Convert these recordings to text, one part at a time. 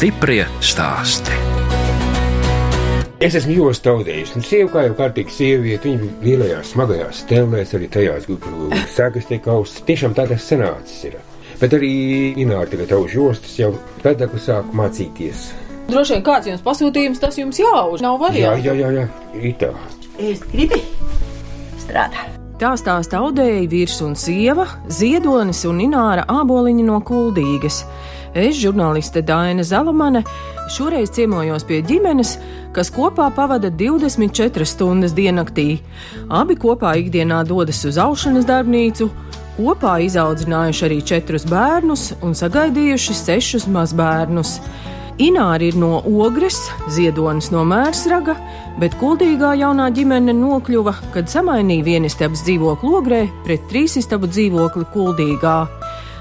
Stiprie stāsti. Es esmu ļoti staudējis. Un sieva, kā jau kārtīgi sieviete, viņa lielajās smagajās stelnēs, arī tajās, kur sēgas tiek austas, tiešām tā tas sanācis ir. Bet arī Ināra tagad auž jostas, jau pedagu sāk mācīties. Droši vien kāds jums pasūtījums, tas jums jāuž, nav Jā, variantu. jā, jā, jā, ir tā. Es gribu strādāt. Tā stāsta audēji vīrs un sieva, Ziedonis un Ināra āboliņi no Kuldīgas. Es, žurnāliste Daina Zalamane, šoreiz ciemojos pie ģimenes, kas kopā pavada 24 stundas diennaktī. Abi kopā ikdienā dodas uz aušanas darbnīcu, kopā izaudzinājuši arī četrus bērnus un sagaidījuši sešus mazbērnus. Ināri ir no Ogres, Ziedonis no Mērsraga, bet kuldīgā jaunā ģimene nokļuva, kad samainīja vienistabas dzīvokli Ogrē pret trīsistabu dzīvokli Kuldīgā.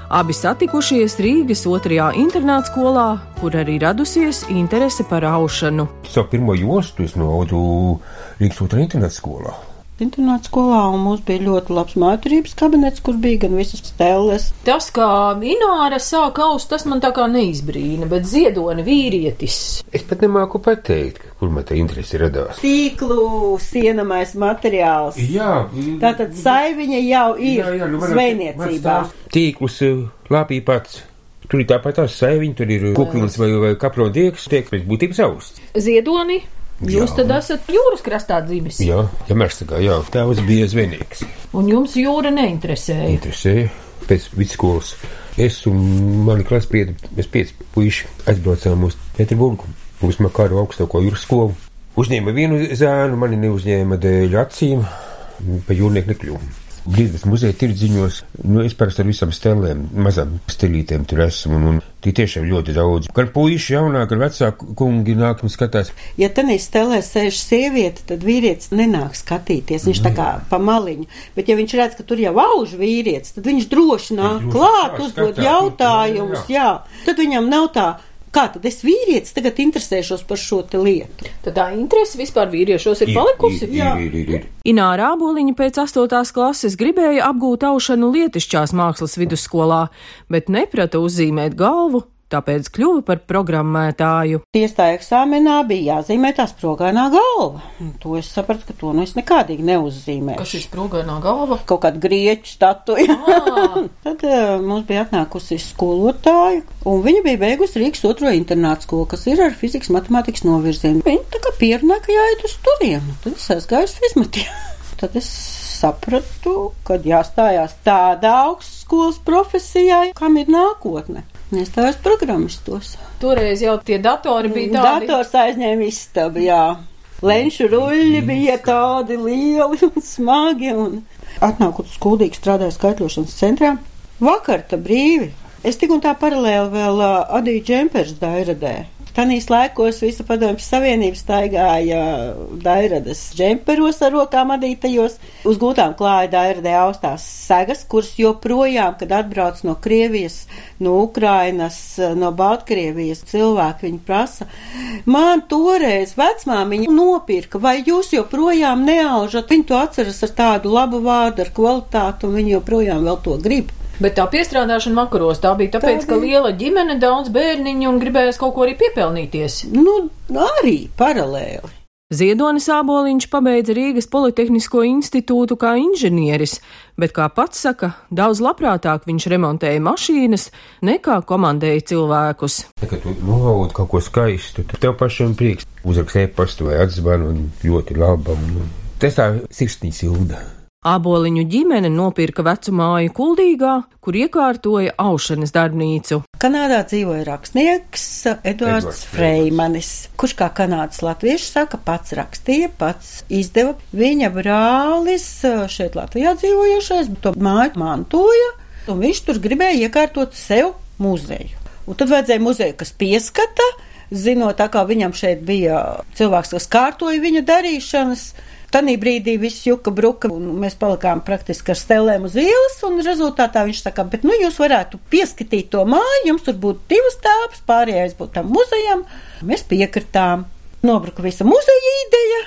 Abi satikušies Rīgas otrajā internātskolā, kur arī radusies interese par aušanu. Savu pirmo jostu es naudu Rīgas otrā interneta skolā. Internāta skolā un mums bija ļoti labs māturības kabinets, kur bija gan visas stēles. Tas, kā Ināra sāk aust, tas man tā kā neizbrīna, bet Ziedoni vīrietis. Es pat nemāku pateikt, kur man tā interese radās. Tīklu sienamais materiāls. Jā, Tātad saiviņa jau ir Jā, jā, nu, zvejniecībā. Tīklus eh, lāpīja pats. Tur ir tāpat tās saiviņi, tur ir kukliņas vai, vai kaprodieks, tiek pēc būtības austs. Ziedoni, jūs Jā. tad esat jūras krastā dzimis, Jā, ja mērstakā, jā, tēvs bija zvejnieks. un jums jūra neinteresēja. Interesēja pēc vidusskolas. Es un mani klasbiedri, mēs pieci puiši aizbraucām uz Pēterburgu, uz Makāru augstāko jūras skolu. Uzņēma vienu zēnu, mani neuzņēma dēļ acīm, pa jūrnieku nekļuvu. Brīdis muzeja tirdziņos, nu, es parasti ar visām stelēm, mazām stilītēm tur esmu, un, un tie tiešām ļoti daudz. Gan puiši jaunāki, gan vecāki kungi nāk un skatās. Ja tenī stelē sēž sieviete, tad vīrietis nenāk skatīties. Viņš tā kā pa maliņu. Bet ja viņš redz, ka tur jau auž vīrietis, tad viņš droši nāk klāt, uzdod jautājumus. jā, Jā, tad viņam nav tā. Kā tad es vīrietis tagad interesēšos par šo te lietu? Tad tā interese vispār vīriešos ir Ir, palikusi. Ir, ir, ir, ir. Ināra Āboliņa pēc 8. klases gribēja apgūt aušanu Lietišķās mākslas vidusskolā, bet neprata uzzīmēt galvu, tāpēc kļuva par programmētāju. Tiesā eksāmenā bija jāzīmē tā sprogainā galva. Un To es sapratu, ka to nu es nekādīgi neuzzīmēšu. sprogainā galva? Kaut kāda grieķu statuja. Ah, Tad uh, mums bija atnākusi skolotāja, un viņa bija beigusi Rīgas otro internātu skolu, kas ir ar fizikas matemātikas novirzienu. Viņa tā kā pierunāja, ka jāiet uz turienu. Tad es aizgāju uz fizmatiju. Tad es sapratu, ka jāstājās tādā augstskolas profesijā, kam ir nākotne. Iestājos programmistos. toreiz jau tie datori bija tādi. Dators aizņēma istabu, jā. Lenču ruļļi bija tādi lieli un smagi. Un... Atnākot uz skuldīgi strādāju skaitļošanas centrā. Vakar tā brīvi. Es tik un tā paralēli vēl adīju džempers Dairadē. Tanīs laikos visa padomjas savienība staigāja dairadas džemperos ar rokām adītajos. Uz gūtām klāja dairadē austās segas, kuras joprojām, kad atbrauc no Krievijas, no Ukrainas, no Baltkrievijas cilvēki, viņi prasa. Man toreiz vecmāmiņa nopirka, vai jūs joprojām neaužat? Viņi to atceras ar tādu labu vārdu, ar kvalitātu, un viņi joprojām vēl to grib. Bet tā piestrādāšana vakaros tā bija tāpēc, Tā ka bija. liela ģimene, daudz bērniņu un gribējās kaut ko arī piepelnīties. Nu, arī paralēli. Ziedonis Āboliņš pabeidza Rīgas Politehnisko institūtu kā inženieris, bet, kā pats saka, daudz labprātāk viņš remontēja mašīnas nekā komandēja cilvēkus. Kad tu novaudi kaut ko skaistu, tad tev pašam prieks. Uzrakst e-pastu vai atzvanu un ļoti labam. Nu, tas tā sirsnīgi silda. Āboliņu ģimene nopirka vecu māju Kuldīgā, kur iekārtoja aušanas darbnīcu. Kanādā dzīvoja rakstnieks Eduards Eduards Freimanis, kurš kā kanādas latviešu saka, pats rakstīja, pats izdeva. Viņa brālis šeit Latvijā dzīvojošais to māju mantoja, un viņš tur gribēja iekārtot sev muzeju. Un tad vajadzēja muzeju, kas pieskata, zinot, tā kā viņam šeit bija cilvēks, kas kārtoja viņa darīšanas. Tanī brīdī viss juka bruka, un mēs palikām praktiski ar stelēm uz ielas, un rezultātā viņš saka, bet nu jūs varētu pieskatīt to māju, jums tur būtu divas tāpas, pārējais būtu tam muzejam. Mēs piekritām. Nobruka visa muzeja ideja,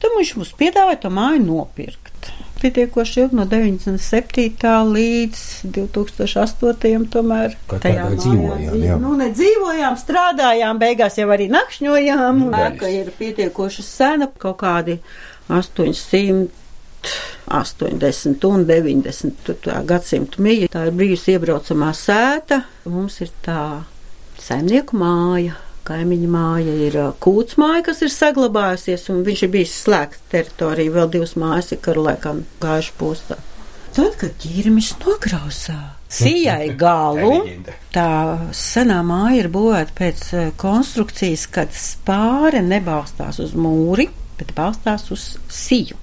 tad viņš mums piedāvāja to māju nopirkt. pietiekoši ilgi, no 97. līdz 2008. tomēr. Kā tādā dzīvojām, dzīv- jā. Nu, ne dzīvojām, strādājām, beigās jau arī nakšņojām. Daļas. ir pietiekoši sena, kaut kādi 800. 80 un 90 tu tā gadsimta mīja. Tā ir bijusi iebraucamā sēta. Mums ir tā saimnieku māja. Kaimiņa māja ir ā, kūts māja, kas ir saglabājusies, un viņš ir bijis slēgts teritorija. Vēl divas mājas ir karu laikā gājuši postā. Tad, kad ķīrmis nograusā, sijai galu, tā senā māja ir būvēta pēc eh, konstrukcijas, kad spāre nebalstās uz mūri, bet balstās uz siju.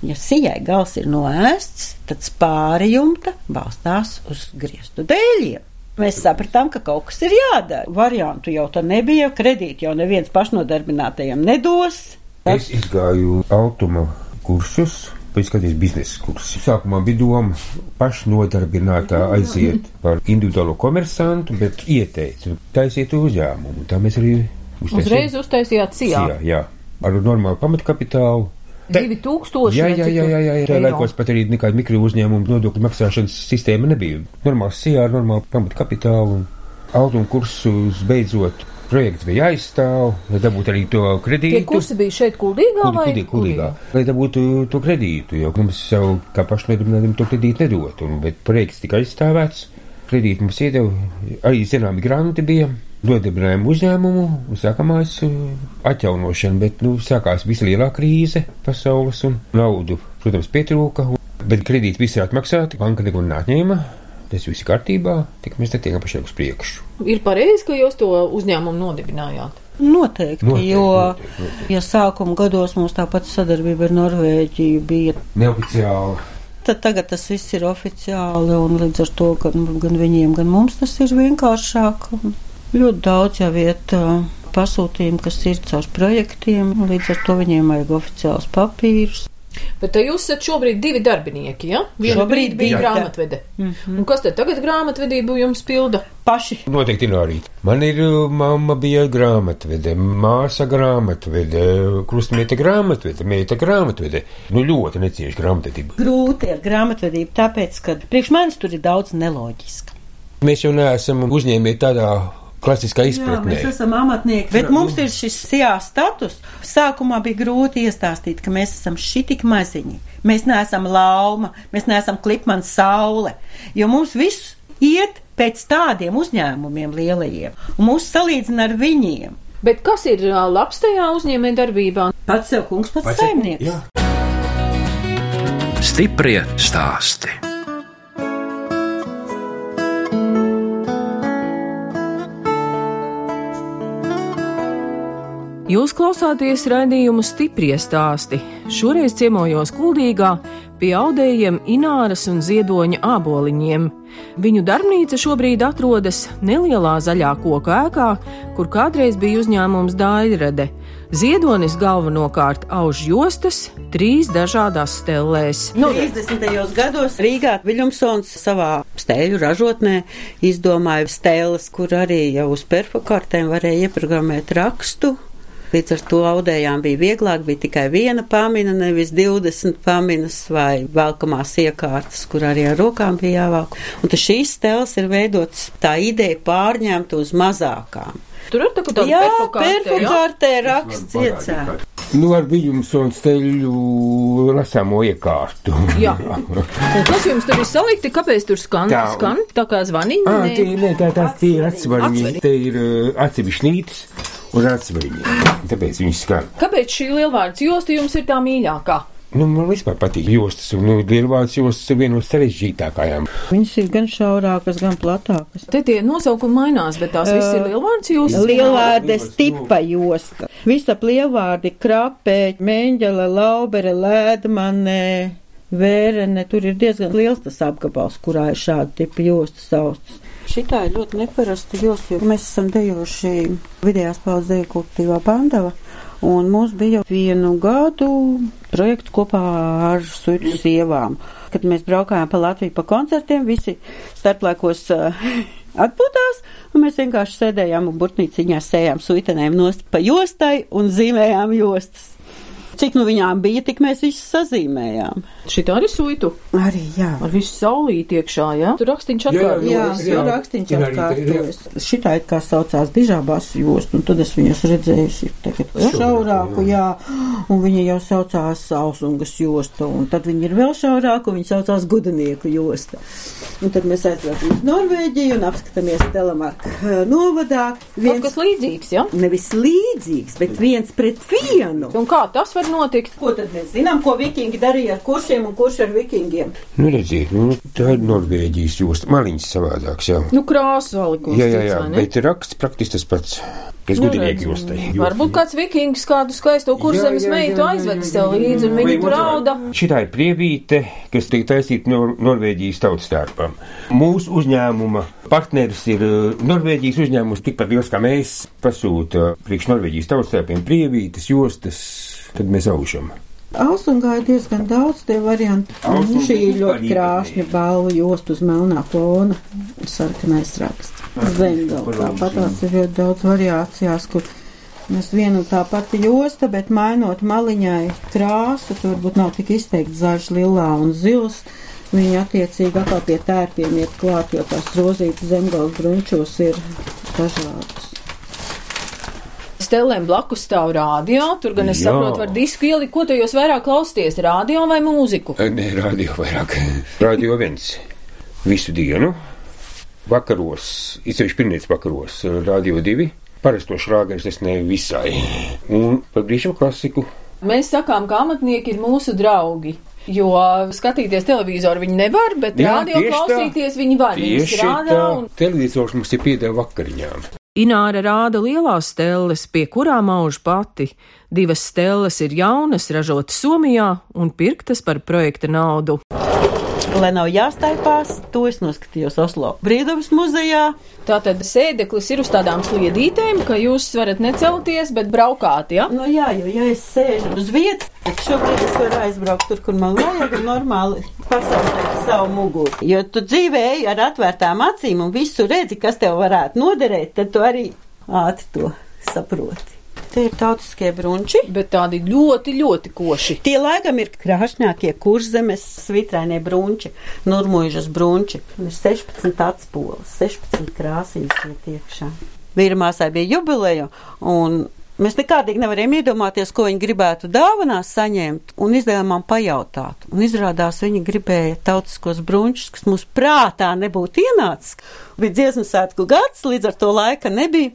Un, ja sijai gals ir noēsts, tad spāre jumta balstās uz griestu dēļiem. Mēs sapratām, ka kaut kas ir jādara. Variantu jau tā nebija, kredīti jau neviens pašnodarbinātajam nedos. Es izgāju automa kursus, pēc skatījos biznesa kursus. Sākumā bija doma pašnodarbinātā aiziet par individuālo komersantu, bet ieteicu taisiet uzņēmumu. Tā mēs arī Uzreiz uztaisījāt sijā. Jā, jā, ar normālu pamatkapitālu. 2000 Jā, vai jā, jā, jā, jā, jā. laikos pat arī nekāda mikro uzņēmuma nodokļu maksāšanas sistēma nebija. Normāls sijā ar normālu pamatkapitālu un automu kursus beidzot. Projekts bija jāizstāv, lai dabūtu arī to Tie kredītu. kursi bija šeit kuldīgā vai? Kuldī, kuldīgā, lai dabūtu to kredītu, jo mums jau kā pašnodarbinātiem to kredītu nedot, un, bet projekts tika aizstāvēts, kredītu mums iedeva, arī zināmi granti bija, nodibinājām uzņēmumu, un sākamās uh, atjaunošana, bet, nu, sākās vislielā krīze pasaules, un naudu, protams, pietrūka, bet kredīti visi ir atmaksāti, banka neko neatņēma, tas viss ir kārtībā, tik mēs netiekam pašiem uz priekšu. Ir pareizi, ka jūs to uzņēmumu nodibinājāt. Noteikti, Noteikti, jo, noteikti, noteikti. ja sākuma gados mums tāpat sadarbība ar Norvēģiju bija Neoficiāli. Tad tagad tas viss ir oficiāli, un līdz ar to gan, gan viņiem, gan mums tas ir vienkāršāk. Un Ļoti daudz jau iet pasūtījumi, kas ir caur projektiem, līdz ar to viņiem vajag oficiāls papīrus. Bet jūs esat šobrīd divi darbinieki, ja? Vienu Šobrīd brīdi bija bija, grāmatvede. Mm -hmm. Un kas tad tagad grāmatvedību jums pilda? Paši. Noteikti Nārīt. Man ir mamma bija grāmatvede, māsa grāmatvede, krustmiete grāmatvede, meita grāmatvede. Nu ļoti necieši grāmatvedība. Grūti ar grāmatvedību, tāpēc, ka priekš manis tur ir daudz neloģiska. Mēs jau neesam uzņēmēji tādā klasiskā Jā, izpratnē. mēs esam amatnieki. Bet mums ir šis jā status. Sākumā bija grūti iestāstīt, ka mēs esam šitik maziņi. Mēs neesam lauma, mēs neesam klipmans saule. Jo mums viss iet pēc tādiem uzņēmumiem lielajiem. Un mūs salīdzina ar viņiem. Bet kas ir labs tajā uzņēmē darbībā? Pats sev kungs, pats, pats saimnieks. Jā. Stiprie stāsti. Jūs klausāties raidījumu stiprie stāsti. Šoreiz ciemojos Kuldīgā pie audējiem Ināras un Ziedoņa āboliņiem. Viņu darbnīca šobrīd atrodas nelielā zaļā koka ēkā, kur kādreiz bija uzņēmums Dairede. Ziedonis galvenokārt auž jostas trīs dažādās stellēs. Nu, 30. gados Rīgā Viljamsons savā stēļu ražotnē izdomāja stēles, kur arī jau uz perfokartēm varēja ieprogrammēt rakstu. Līdz ar to audējām bija vieglāk, bija tikai viena pamina, nevis 20 paminas vai velkamās iekārtas, kur arī ar rokām bija jāvelk. Un tad šīs stēles ir veidotas tā ideja pārņemt uz mazākām. Tur ir tā kā tāda perfokartē raksts iecēl. Nu, ar Viljumsonu steļu lasāmo iekārtu. Jā. Un kas jums tur ir salikti? Kāpēc tur skan? Tā. Skan tā kā zvaniņi? Ā, Nē. tie, nē, tā, tā, tie ir. Atsvariņi. Te ir uh, atsevišķnītis un atsvariņi. Tāpēc viņi skan. Kāpēc šī lielvārds josta jums ir tā mīļākā? Nu, man vispār patīk jostas, un nu, lielvārds jostas ir viena no sarežģītākajām. Viņas ir gan šaurākas, gan platākas. Te tie nosaukumi mainās, bet tās viss ir lielvārds jūs. Lielvārde stipa josta. Visap lielvārdi krapē, mēņģele, laubere, lēdmane, vērene. Tur ir diezgan liels tas apgabals, kurā ir šāda tipa josta saustas. Šitā ir ļoti neparasta josta, jo mēs esam dejoši vidējās paudzes deju kultīvā bandava. Un mums bija vienu gadu projekts kopā ar suitu sievām. Kad mēs braukājām pa Latviju pa koncertiem, visi starplaikos uh, atpūtās, un mēs vienkārši sēdējām un burtnīciņā sējām suitenēm nost pa jostai un zīmējām jostas. Cik nu viņām bija, tik mēs visus sazīmējām. Šitā arī suitu. Arī, jā. Ar visu saulīti iekšā, jā? Tur rakstīņš Jā, atkārt. Jā, jā, jā tā, atkārtojas. Šitā it kā saucās dižābās jostu, un tad es viņus redzējusi tagad šaurāku, jā, un viņa jau saucās sausungas josta, un tad viņa ir vēl šaurāka, un viņa saucās gudanieku josta. Un tad mēs aizbraucam uz Norvēģiju un apskatāmies Telemarka eh, novadā. Kaut Viens, kas līdzīgs, jā? nevis līdzīgs, bet viens pret vienu. Un kā tas var notikt? Ko tad mēs zinām, ko vikingi darīja ar kuršiem un kurš ar vikingiem? Nu, redziet, nu, tā ir Norvēģijas josta. Maliņas savādāks, jā. Nu, krāsu salikums. Jā, jā, cits, jā, ne? bet raksts praktiski tas pats. Kas Nu, gudinieku redz, jostai. Varbūt kāds vikings kādu skaisto kurzemes meitu aizved sev līdzi, un jā, viņa jā. tur rauda. Šitā ir prievīte, kas tiek taisīta Nor Norvēģijas tautstērpam. Mūsu uzņēmuma partneris ir uh, Norvēģijas uzņēmums, tikpat liels kā mēs, pasūta priekš Norvēģijas tautstērpiem prievītes, jostas, tad mēs aužam. Ausungā ir diezgan daudz tie varianti. Un šī ir ļoti krāšņa balva jost uz melnā fona. Sarkanais raksts. Zemgala. Tāpat tās ir ļoti daudz variācijās, kur mēs vienu un tā pati josta, bet mainot maliņai krāsu, tur varbūt nav tik izteikti zaļš, lilā un zils. Viņi attiecīgi atkal pie tērpiem iet klāt, jo tās rozītas zemgals brunčos ir dažādas. Stelēm blakus stāv rādio, tur gan es Jā. saprotu, var disku ielikt, ko tu jūs vairāk klausties, rādio vai mūziku? Nē, radio vairāk. Radio viens. Visu dienu. Vakaros, izsevišķi pirmdienas vakaros, radio divi. Parasto šrāgers es ne visai. Un par brīžu klasiku. Mēs sakām, ka amatnieki ir mūsu draugi. Jo skatīties televizoru viņi nevar, bet Jā, radio tieši tā. klausīties viņi var. Viņi strādā tā. un Televizors mums ir piedeva vakariņām. Ināra rāda lielās stelles, pie kurām auž pati. Divas stelles ir jaunas, ražotas Somijā un pirktas par projekta naudu. Lai nav jāstaipās, to es noskatījos Oslo Brīvdabas muzejā. Tātad sēdeklis ir uz tādām sliedītēm, ka jūs varat necelties, bet braukāt, ja? Nu, jā, jo ja es sēžu uz vietas, tad šobrīd es varu aizbraukt tur, kur man vajag, un normāli pasaukt savu muguru. Jo tu dzīvē ej ar atvērtām acīm un visu redzi, kas tev varētu noderēt, tad tu arī ātri to saproti. Tie ir tautiskie brunči. Bet tādi ļoti, ļoti koši. Tie laikam ir krāšņākie kurzemes svitrainie brunči, nurmuižas brunči. Un ir 16 atspolas, 16 krāsīs iet iekšā. Vīramāsai bija jubileja, un mēs nekādīgi nevarējām iedomāties, ko viņi gribētu dāvanās saņemt, un izdevām pajautāt. Un izrādās viņi gribēja tautiskos brunčus, kas mums prātā nebūtu ienācis. Bija dziesmu svētku gads, līdz ar to laika nebija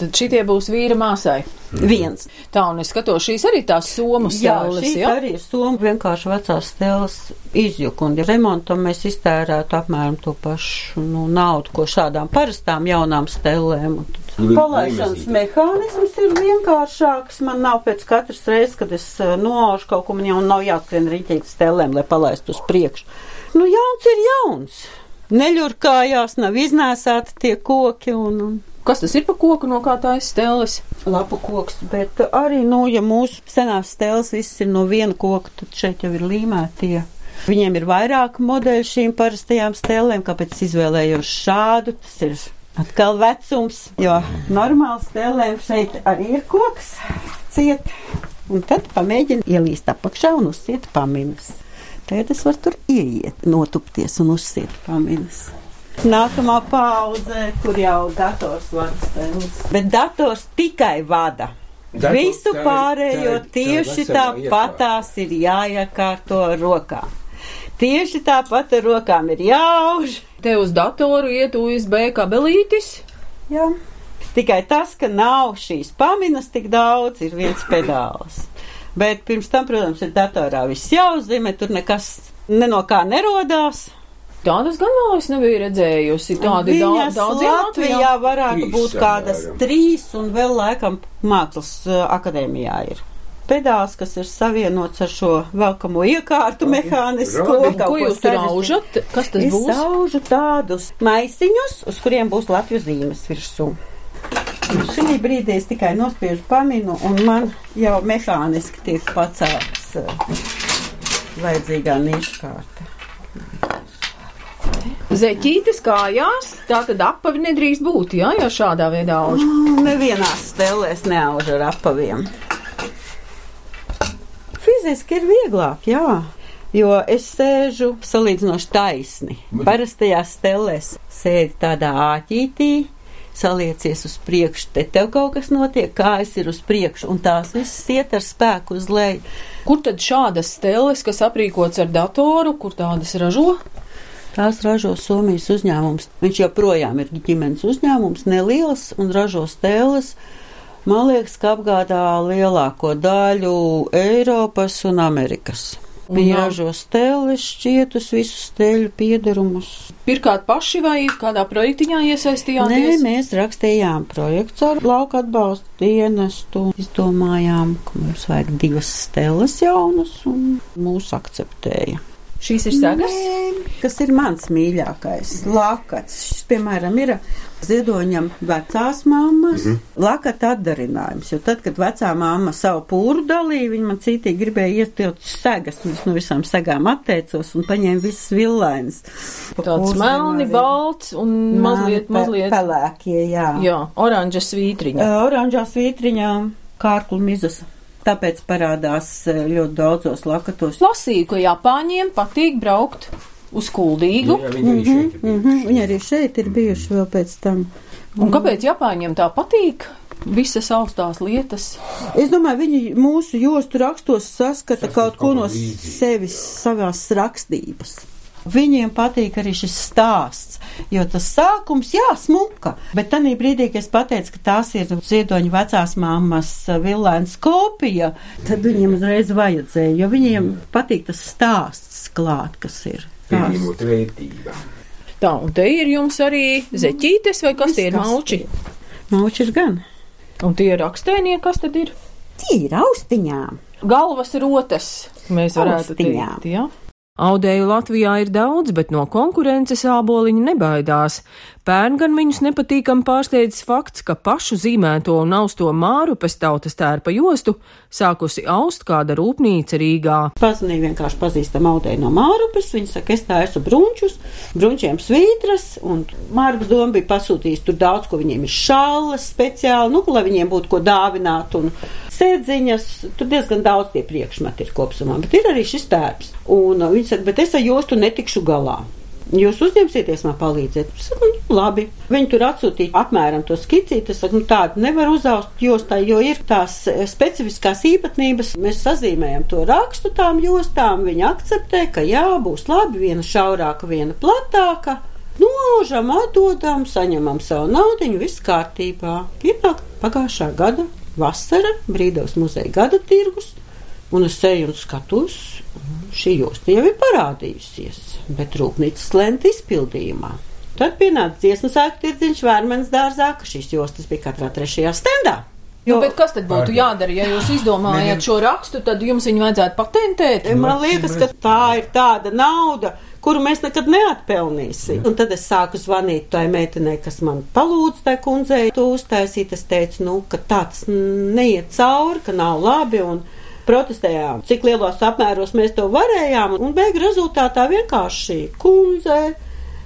Tad šitie būs vīra māsai. viens. Tā, un es skatos, šīs arī tās somu Jā, stēles, šīs ja? arī ir soma vienkārši vecās stēles izjuka, un remontam mēs iztērētu apmēram to pašu nu, naudu, ko šādām parastām jaunām stēlēm. Palaišanas limesīte. mehānisms ir vienkāršāks. Man nav pēc katras reizes, kad es eh, noaužu kaut ko, man jau nav jāskrien riņķīt stēlēm, lai palaistu uz priekšu. Nu, jauns ir jauns. Neļurkājās, nav iznēsāti tie koki un, un Kas tas ir pa koku, no kā tā ir stēles? lapu koks, bet arī, nu, ja mūsu senās stēles viss ir no viena koka, tad šeit jau ir līmētie. Viņiem ir vairāk modeļu šīm parastajām stēlēm, kāpēc izvēlējos šādu, tas ir atkal vecums, jo normāli stēlēm šeit arī ir koks ciet, un tad pamēģina ielīst apakšā un uzsiet paminas. Tagad es varu tur ieiet, notupties un uzsiet paminas. Nākamā paudze, kur jau dators vada stēles. Bet dators tikai vada. Dators Visu tā ir- pārējo tā tā tieši veselā tāpatās ir jāiekārto ar rokām. Tieši tāpat ar rokām ir jāuž. Te uz datoru iet USB kabelītis. Jā. Tikai tas, ka nav šīs paminas tik daudz, ir viens pedāls. Bet pirms tam, protams, ir datorā viss jāuzzīmē, tur nekas ne no kā nerodās. Tādas gan vēl es nebiju redzējusi. Tādi Viņas daudz, daudz Latvijā varētu Trīs būt kādas apmēram. trīs, un vēl laikam mākslas uh, akadēmijā ir. Pedāls, kas ir savienots ar šo velkamo iekārtu mehānisko. Rādi. Ko kaut jūs tur aužat? Kas tas Es būs? aužu tādus maisiņus, uz kuriem būs Latvijas zīmes virsū. Šī brīdī es tikai nospiežu paminu, un man jau mehāniski tiek pacelts uh, vajadzīgā niškārta. Zeķītes kājās, tā tad apavi nedrīkst būt, jā, ja šādā veidā auž. Mm, Nevienās stelēs neauž ar apaviem. fiziski ir vieglāk, jā. Jo es sēžu salīdzinoši taisni. Parastajās stelēs sēdi tādā āķītī, saliecies uz priekšu, te tev kaut kas notiek, kājas ir uz priekšu, un tās visas iet ar spēku uz leju. Kur tad šādas steles, kas aprīkots ar datoru, kur tādas ražo? Tās ražo Somijas uzņēmums. Viņš joprojām ir ģimenes uzņēmums, neliels un ražo stēles. Man liekas, ka apgādā lielāko daļu Eiropas un Amerikas. Viņi ražo stēles, šķietus, visus stēļu piedarumus. Pirkāt paši vai kādā projektiņā Nē, iesaistījāties? mēs rakstījām projektu ar lauka atbalstu dienestu. Izdomājām, ka mums vajag divas stēles jaunas un mūs akceptēja. Šīs ir segas. Kas ir mans mīļākais? Lakats. Šis, piemēram, ir ziedoņam vecās mammas mm -hmm. lakata atdarinājums. Jo tad, kad vecā mamma savu pūru dalīja, viņa man citīgi gribēja iestilt segas, un es no visām segām atteicos un paņēmu visas villainas. Tāds melni, balts un mazliet, mazliet. Pelēkie, jā. Jā, oranža svītriņa. Ā, Oranžā svītriņā kārklu mizas. Tāpēc parādās ā, ļoti daudzos lakatos. Lasīju, ka Japāņiem patīk braukt uz kuldīgu. Jā, viņi arī šeit ir. Mm -hmm. Viņi arī šeit ir bijuši vēl pēc tam. Un kāpēc Japāņiem tā patīk? Visas augstās lietas. Es domāju, viņi mūsu jostu rakstos saskata Saskata kaut ko no ko līdzīgu. sevis, savās rakstības. Viņiem patīk arī šis stāsts, jo tas sākums, jā, smuka, bet tajā brīdī, kad es pateicu, ka tās ir ziedoņa vecās mammas vilēns kopija, tad viņiem uzreiz vajadzēja, jo viņiem patīk tas stāsts klāt, kas ir. Pieņemot vērtību. Tā, un te ir jums arī zeķītes, vai kas tie ir kas mauči? Maučis gan. Un tie ir rakstēnie, kas tad ir? Tie ir austiņām. Galvas rotas, mēs varētu Austiņām. teikt. Ja? Audēju Latvijā ir daudz, bet no konkurences āboliņi nebaidās. Pērn gan viņus nepatīkam pārsteidzis fakts, ka pašu zīmēto un austo māru pēc tautas tērpa jostu sākusi aust kāda rūpnīca Rīgā. Pazvanīja vienkārši pazīstam audēju no Mārupes. Viņa saka, es tā esmu brunčus, brunčiem svītras, un Mārupes doma bija pasūtījusi tur daudz, ko viņiem ir šallas speciāli, nu, lai viņiem būtu ko dāvināt, un sēdziņas, tur diezgan daudz tie priekšmeti ir kopsumā, bet ir arī šis tērps. Un uh, viņa saka, bet es ar jostu netikšu galā. Jūs uzņemsieties man palīdzēt? Es saku, nu, labi. Viņi tur atsūtīja apmēram to skicīti. Es saku, nu, tādu nevar uzaust jostai, jo ir tās eh, specifiskās īpatnības. Mēs sazīmējam to rakstu tām jostām. Viņi akceptē, ka jā, būs labi, viena šaurāka, viena platāka. Nožam, atdodam, saņemam savu naudu, viss kārtībā. Pienāk pagājušā gada vasara, brīvdevs muzeja gada tirgus, un es eju un skatos, šī josta jau ir parādījusies, bet rūpnīcas lenta izpildījumā. Tad pienāca dziesmas ārkārtīgi vērmens dārzā, ka šīs jostas bija katrā trešajā stendā. Jo, nu, bet kas tad būtu jādara, ja jūs izdomājat šo rakstu, tad jums viņu vajadzētu patentēt? Man liekas, ka tā ir tāda nauda, kuru mēs nekad neatpelnīsim. Un tad es sāku zvanīt tai meitenei, kas man palūdz tai kundzei to uztaisīt. Es teicu, nu, ka tā tas neiet cauri, ka nav labi. Un protestējām, cik lielos apmēros mēs to varējām. Un beigu rezultātā vienkārši kundze,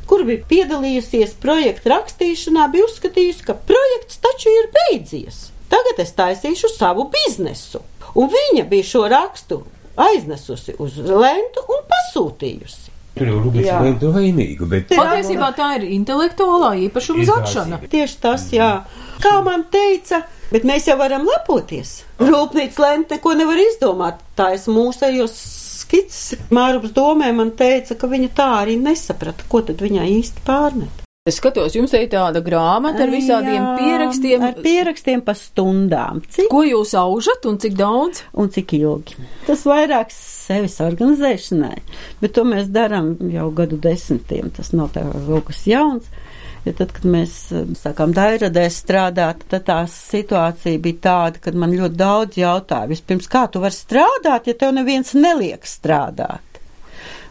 kur bija piedalījusies projekta rakstīšanā, bija uzskatījusi, ka projekts taču ir beidzies. Tagad es taisīšu savu biznesu. Un viņa bija šo rakstu aiznesusi uz lentu un pasūtījusi. Tur jau rūpēs Jā. lēmtu vainīgu, bet Patiesībā tā ir intelektuālā īpašuma zakšana. Tieši tas, jā. Kā man teica, bet mēs jau varam lepoties. Rūpnīca lēma neko nevar izdomāt. Tā es mūsējos skices. Mārupas domē man teica, ka viņa tā arī nesaprata, ko tad viņai īsti pārmet. Es skatos, jums ir tāda grāmata ar visādiem Jā, pierakstiem. Ar pierakstiem pa stundām. Cik Ko jūs aužat un cik daudz? un cik ilgi. Tas vairāk sevis organizēšanai, bet to mēs darām jau gadu desmitiem. Tas nav tā kaut kas jauns. Jo tad, kad mēs eh, sākām Dairadē strādāt, tad tā situācija bija tāda, ka man ļoti daudz jautāja. Vispirms, kā tu vari strādāt, ja tev neviens neliek strādāt?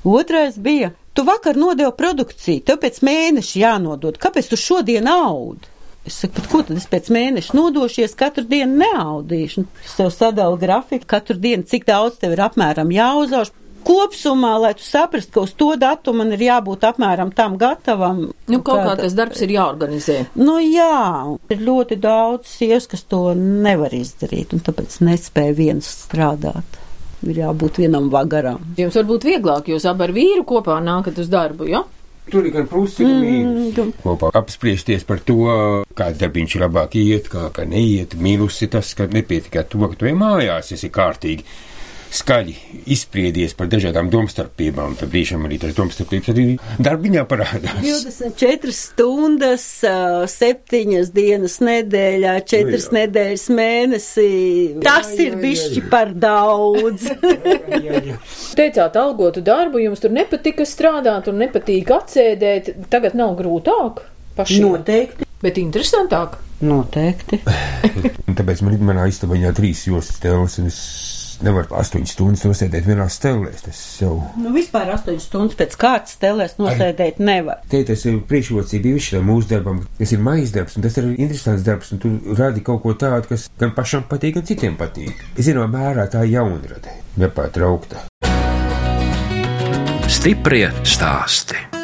Otrais bija, tu vakar nodevi produkciju, tev pēc mēneša jānodod. Kāpēc tu šodien audi? Es saku, bet ko tad es pēc mēneša nodošies, katru dienu neaudīšu? Es tev sadalu grafiku, katru dienu, cik daudz tev ir apmēram jāuzauž. Kopsumā, lai tu saprastu, ka uz to datumu man ir jābūt apmēram tam gatavam. Nu, kaut kā Tātad- tas darbs ir jāorganizē. Nu jā, ir ļoti daudz sievas, kas to nevar izdarīt, un tāpēc nespēja viens strādāt. ir jābūt vienam vagaram. Jums varbūt vieglāk, jūs abi ar vīru kopā nākat uz darbu, jo? Tur ir gan plusi, gan mīnus. Kopā apspriesties par to, kāds darbiņš labāk iet, kā, kā neiet. Mīnus ir tas, ka nepietiek ar to, ka tu ej mājās, esi kārtīgi skaļi izspriedies par dažādām domstarpībām, tad brīžam arī tas domstarpības arī darbiņā parādās. 24 stundas, 7 dienas nedēļā, 4 Nu jā. nedēļas mēnesī. Tas jā, ir jā, bišķi jā. par daudz. Teicāt, algotu darbu, jums tur nepatika strādāt un nepatīk atsēdēt. Tagad nav grūtāk pašiem. Noteikti. Bet interesantāk. Noteikti. Tāpēc man ir manā istabā trīs jostas stēles, un es nevaru astoņas stundas nosēdēt vienā stelēs. Tas jau Nu, vispār 8 stundas pēc kārtas stelēs nosēdēt nevar. Te tas ir priekšrocība visam mūsu darbam, kas ir maijas darbs, un tas ir interesants darbs, un tu radi kaut ko tādu, kas gan pašam patīk, gan citiem patīk. Zināmā mērā tā jaunrade, nepārtraukta. Stiprie stāsti.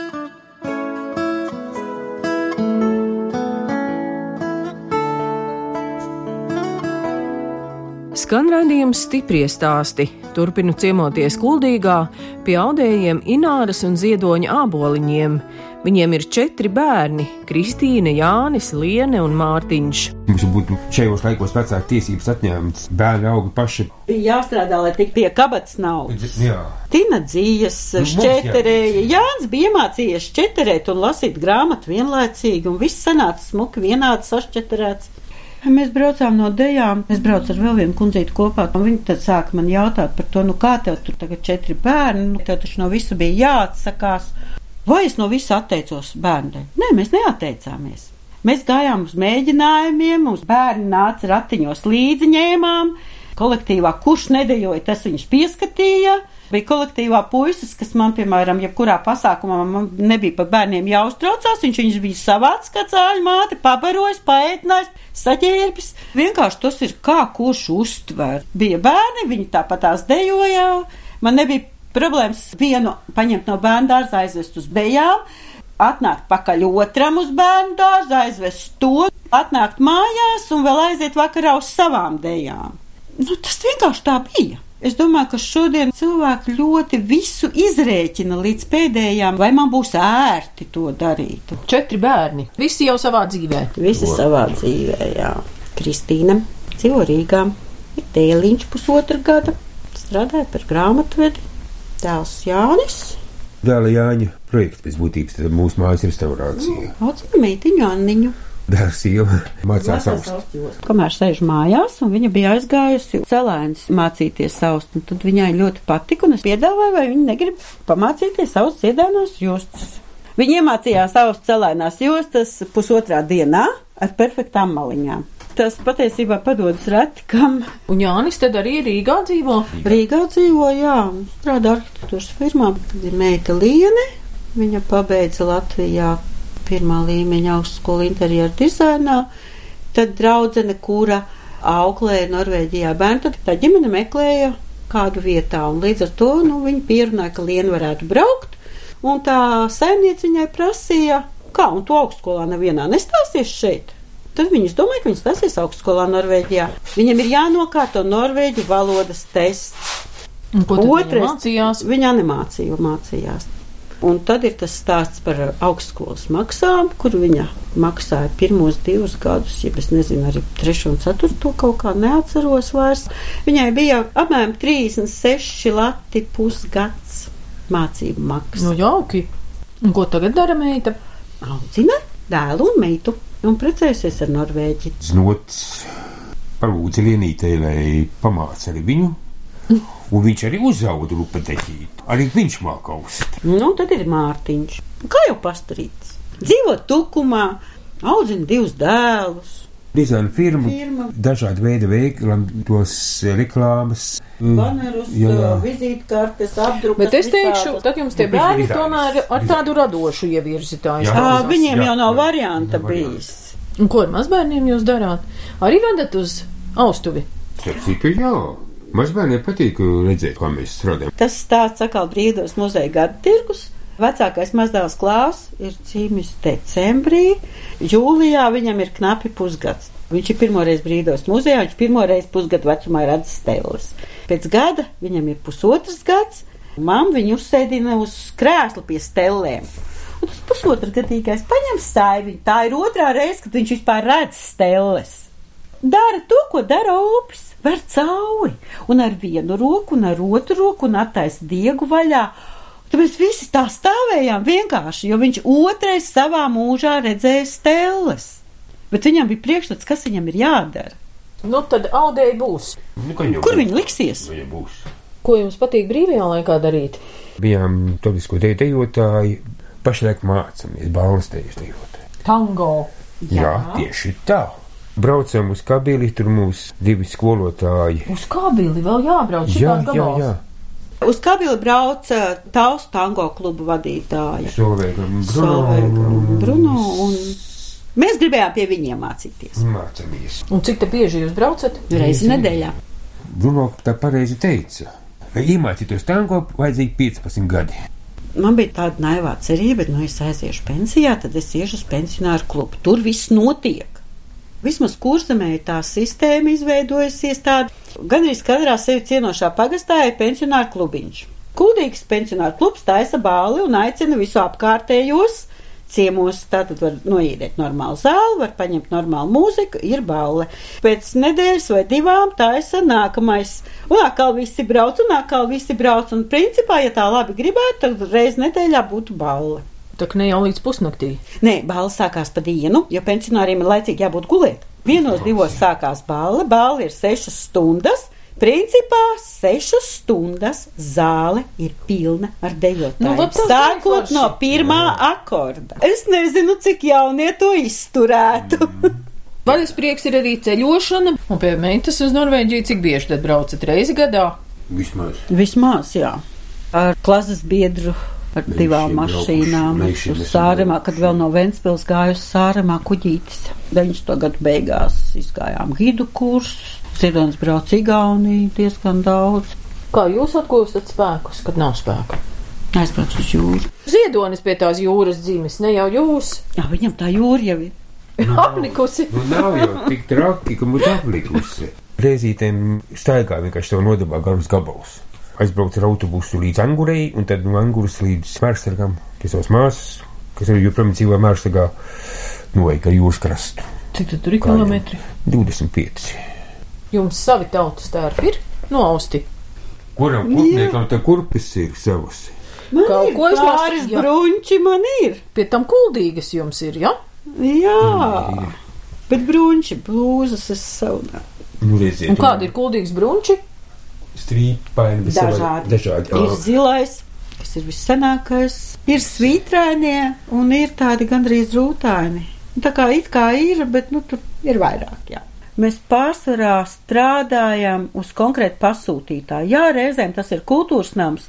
Skan raidījums stiprie stāsti. Turpinu ciemoties Kuldīgā pie audējiem Ināras un Ziedoņa āboliņiem. Viņiem ir četri bērni - Kristīne, Jānis, Liene un Mārtiņš. Mums būtu šajos laikos vecāku tiesības atņemtas. Bērni auga paši. Bija jāstrādā, lai tik pie kabatas naudas. Jā. Tina dzīves Nu, šķeterēja. Jānis bija iemācījies šķeterēt un lasīt grāmatu vienlaicīgi, un viss sanāca smuki vienādi sašķeterēts. Mēs braucām no dejām. Es braucu ar vēl vienu kundzīti kopā, un viņi tad sāka man jautāt par to, nu kā tev tur tagad četri bērni, nu tev taču no visu bija jāatsakās. Vai es no visa atteicos bērniem? Nē, mēs neatteicāmies. Mēs gājām uz mēģinājumiem, mums bērni nāca ratiņos līdzi ņēmām. Kolektīvā, kurš nedejoja, tas viņus pieskatīja. Bija kolektīvā puisis, kas man, piemēram, jebkurā pasākumā man nebija par bērniem jāuztraucās. Viņš viņus bija savāds kā cāļu māte, pabarojis, paēdinājis, saģērbis. Vienkārši tas ir kā kurš uztver. Bija bērni, viņi tāpat tās dejoja. Man nebija problēmas vienu paņemt no bērnu dārza, aizvest uz dejām. Atnākt pakaļ otram uz bērnu dārzu, aizvest to, atnākt mājās un vēl aiziet vakarā uz savām dejām. Nu, tas vienkārši tā bija. Es domāju, ka šodien cilvēki ļoti visu izrēķina līdz pēdējām, vai man būs ērti to darīt. Četri bērni. Visi jau savā dzīvē. Visi savā dzīvē, jā. Kristīna dzīvo Rīgā, ir dēliņš pusotra gada, strādāja par grāmatvedi, dēls Jānis, Dēla Jāņa projekts pēc būtības mūsu mājas restaurācija. audzina meitiņu Anniņu. Sieva mācās augstu. Kamēr sēž mājās, un viņa bija aizgājusi celēns mācīties saust, un tad viņai ļoti patika, un es piedāvāju, vai viņa negrib pamācīties savus dziedānos jostas. Viņa iemācījās savus celēnās jostas pusotrā dienā ar perfektām maliņām. Tas patiesībā padodas reti, kam Un Jānis tad arī Rīgā dzīvo. Rīgā dzīvo, jā, strādā arhitektūras firmā. Ir meita Liene, viņa pabeidza Latvijā pirmā līmeņa augstskolu interjeru dizainā. Tad draudzene, kura auklēja Norvēģijā bērnu, tad tā ģimene meklēja kādu vietā, un līdz ar to, nu, viņi pierunāja, ka Liena varētu braukt, un tā saimniece viņai prasīja, kā, un tu augstskolā nevienā nestāsies šeit. Tad viņas domāja, ka viņas stāsies augstskolā Norvēģijā. Viņam ir jānokārto norvēģu valodas tests. Un ko Otrais mācījās? Viņa nemācīja, mācījās. Un tad ir tas stāsts par augstskolas maksām, kur viņa maksāja pirmos divus gadus, ja es nezinu, arī trešo un ceturto kaut kā neatceros vairs. Viņai bija apmēram 36 lati pusgads mācību maksas. Nu, jauki. Un ko tagad dara meita? Audzina dēlu un meitu un precējusies ar Norvēģi. Znots palūdza Lienītei, lai pamāca arī viņu. Un viņš arī uzauga lupateķīt. Arī viņš māca aust. Nu, tad ir Mārtiņš. Kā jau pastarīts? Dzīvo tukumā, audzina divus dēlus. Dizaina firma, Firma. dažādi veidi veiklam, tos reklāmas. mm, Banerus, vizītkartes, apdrukas. Bet es teikšu, tad jums tie Nu, bērni tomēr ar tādu radošu ievirzītāju. Jā. Viņiem Jā, jau nav jā. varianta bijis. Un ko ar mazbērniem jūs darāt? Arī vedat uz austuvi. Citu, jā. Mazbērniem patīk redzēt, kā mēs strādājam. Tas stāsts atkal brīvdos muzeja gada tirgus. Vecākais mazdēls Klāvs ir cīmis decembrī, jūlijā viņam ir knapi pusgads. Viņš ir pirmoreiz brīdos muzejā, viņš pirmoreiz pusgadu vecumā ir redzis stēles. Pēc gada viņam ir pusotrs gads, mamma viņu uzsēdina uz krēsla pie stelēm. Un tas pusotrgadīgais paņem saiviņu. Tā ir otrā reize, kad viņš vispār redz stēles. Dara to, ko dara opis, ver cauri, un ar vienu roku, un ar otru roku, un attaisa diegu vaļā. Tad mēs visi tā stāvējām vienkārši, jo viņš otrais savā mūžā redzēja stēles. Bet viņam bija priekšstats, kas viņam ir jādara. Nu, tad audēji būs. Nu, Kur viņi liksies? Viņa būs. Ko jums patīk brīvajā laikā darīt? Bijām tautisko deju dejotāji, pašlaik mācāmies balnas deju dejotāji. Tango. Jā. Jā, tieši tā. Braucam uz kabīli, tur mūs divi skolotāji. Uz kabili vēl jābrauc. Jā, šitās jā, gabals. jā. Uz kabili brauca taustu tango klubu vadītāja. Solveiga un Solveiga un Bruno. Bruno, un mēs gribējām pie viņiem mācīties. Mācāmies. Un cik te bieži jūs braucat? Reizi nedēļā. Bruno tā pareizi teica. Lai iemācītos tango, vajadzīgi 15 gadi. Man bija tāda naivā cerība, ka, nu, es aiziešu pensijā, tad es iešu uz pensionāru klubu. Tur viss notiek. Vismaz kurzemē ir tā sistēma izveidojusies tāda. Gan arī katrā sevi cienošā pagastā ir pensionāru klubiņš. Kuldīgs pensionāru klubs taisa bāli un aicina visu apkārtējos ciemos. Tātad var noīdēt normālu zāli, var paņemt normālu mūziku, ir balle. Pēc nedēļas vai divām taisa nākamais. Un atkal visi brauc, un atkal visi brauc. Un principā, ja tā labi gribētu, tad reiz nedēļā būtu balle. Tā kā ne jau līdz pusnaktī. Nē, balva sākās pa dienu, jo pensionāriem ir laicīgi jābūt gulēt. Vienos divos sākās balva, balva ir sešas stundas. Principā sešas stundas zāle ir pilna ar dejotājiem. Nu, labi, Sākot no pirmā akorda. Es nezinu, cik jaunie to izturētu. Vaļas prieks ir arī ceļošana. Un pie meitas uz Norvēģiju cik bieži tad braucat reizi gadā? Vismaz. Vismaz, jā. Ar klases biedru. Ar Mēs divām mašīnām braukuši, uz Sāremā, kad vēl no Ventspils gāju uz Sāremā kuģītis. 90. gadu beigās izgājām gidu kursus. Ziedonis brauc Igauniju diezgan daudz. Kā jūs atgūstat spēkus, kad nav spēku? Aizbrauc uz jūru. Ziedonis pie tās jūras dzīves, ne jau jūs. Jā, viņam tā jūra jau ir. Apnikusi. Nu, nav jau tik traki, ka būtu aplikusi. Reizītēm staigā vienkārši tev nodabā garus gabalus. Aizbrauc ar autobusu līdz Angurei, un tad no Anguras līdz Mērstargam, pie savas māsas, kas arī joprojām dzīvo Mērstargā, noeika ar jūras krastu. Cik tad tur ir kilometri? 25. Jums savi tautas tērpi ir no austi. Kuram kurpniekam tā kurpes ir savas? Man Kaut ir ko es lasu, pāris jā. bruņķi man ir. Pie tam kuldīgas jums ir, ja? Jā. Bet bruņķi, blūzas es savu. Nu, redziet, Un kādi ir kuldīgas brunči? Strīpaini, Dažādi. dažādi. Ir zilais, kas ir vissenākais, ir svītrainie un ir tādi gandrīz rūtaini. Tā kā it kā ir, bet nu, tur ir vairāk. Jā. Mēs pārsvarā strādājam uz konkrētu pasūtītāju. Jā, reizēm tas ir kultūras nams,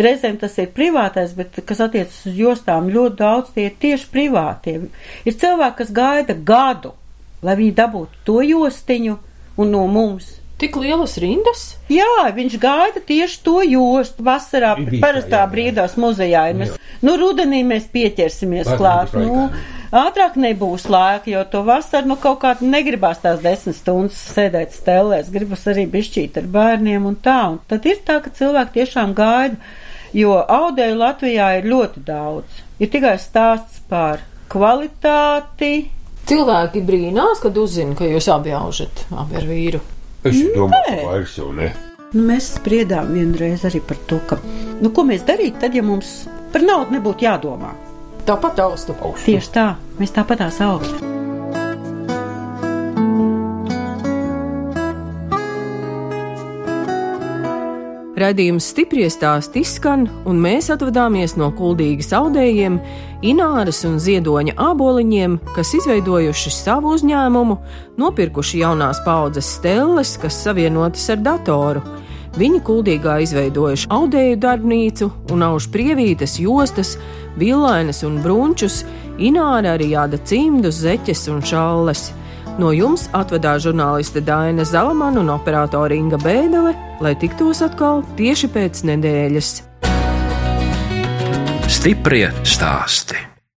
reizēm tas ir privātais, bet kas attiecas uz jostām, ļoti daudz tie ir tieši privātie. Ir cilvēki, kas gaida gadu, lai viņi dabūtu to jostiņu un no mums. Tik lielas rindas? Jā, viņš gaida tieši to jostu. Vasarā tā, parastā jā, jā. brīvdās muzejā ir. Mēs, nu, rudenī mēs pieķersimies Pārāk klāt. Nu, ātrāk nebūs laika, jo to vasaru, nu, kaut kā negribās tās desmit stundas sēdēt stelēs. Gribas arī bišķīt ar bērniem un tā. Un tad ir tā, ka cilvēki tiešām gaida, jo audēju Latvijā ir ļoti daudz. Ir tikai stāsts par kvalitāti. Cilvēki brīnās, kad uzzina, ka jūs abi aužat, abi ar vīru. Es domāju, ka vairs jau ne. Nu, mēs spriedām vienreiz arī par to, ka, nu, ko mēs darītu, tad, ja mums par naudu nebūtu jādomā. Tāpat austu. Tieši tā, mēs tāpatās augstu. Radījums stipri stāst izskan, un mēs atvadāmies no kuldīgas audējiem, Ināras un Ziedoņa āboliņiem, kas izveidojuši savu uzņēmumu, nopirkuši jaunās paudzes stelles, kas savienotas ar datoru. Viņi kuldīgā izveidojuši audēju darbnīcu un auž prievītes, jostas, villainas un brunčus, Ināra arī jāda cimdus, zeķes un šalles. No jums atvedās žurnāliste Dāna Zalamana un operātore Inga Bēdelē, lai tiktos atkal tieši pēc nedēļas. Stiprie stāsti.